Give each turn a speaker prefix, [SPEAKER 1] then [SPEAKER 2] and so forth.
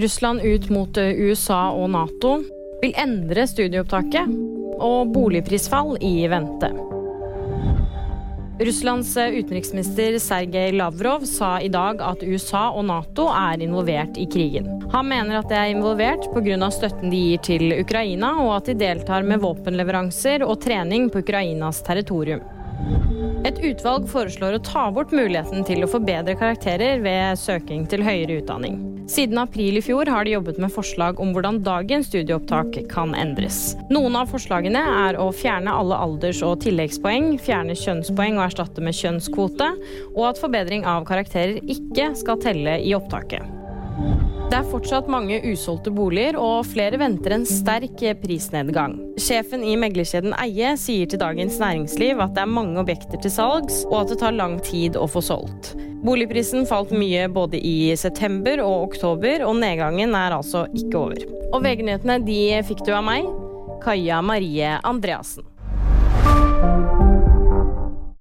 [SPEAKER 1] Russland ut mot eh, USA og Nato vil endre studieopptaket, og boligprisfall i vente. Russlands eh, utenriksminister Sergej Lavrov sa i dag at USA og Nato er involvert i krigen. Han mener at de er involvert pga. støtten de gir til Ukraina, og at de deltar med våpenleveranser og trening på Ukrainas territorium. Et utvalg foreslår å ta bort muligheten til å få bedre karakterer ved søking til høyere utdanning. Siden april i fjor har de jobbet med forslag om hvordan dagens studieopptak kan endres. Noen av forslagene er å fjerne alle alders- og tilleggspoeng, fjerne kjønnspoeng og erstatte med kjønnskvote, og at forbedring av karakterer ikke skal telle i opptaket. Det er fortsatt mange usolgte boliger, og flere venter en sterk prisnedgang. Sjefen i meglerkjeden Eie sier til Dagens Næringsliv at det er mange objekter til salgs, og at det tar lang tid å få solgt. Boligprisen falt mye både i september og oktober, og nedgangen er altså ikke over. Og VG-nyhetene de fikk du av meg, Kaja Marie Andreassen.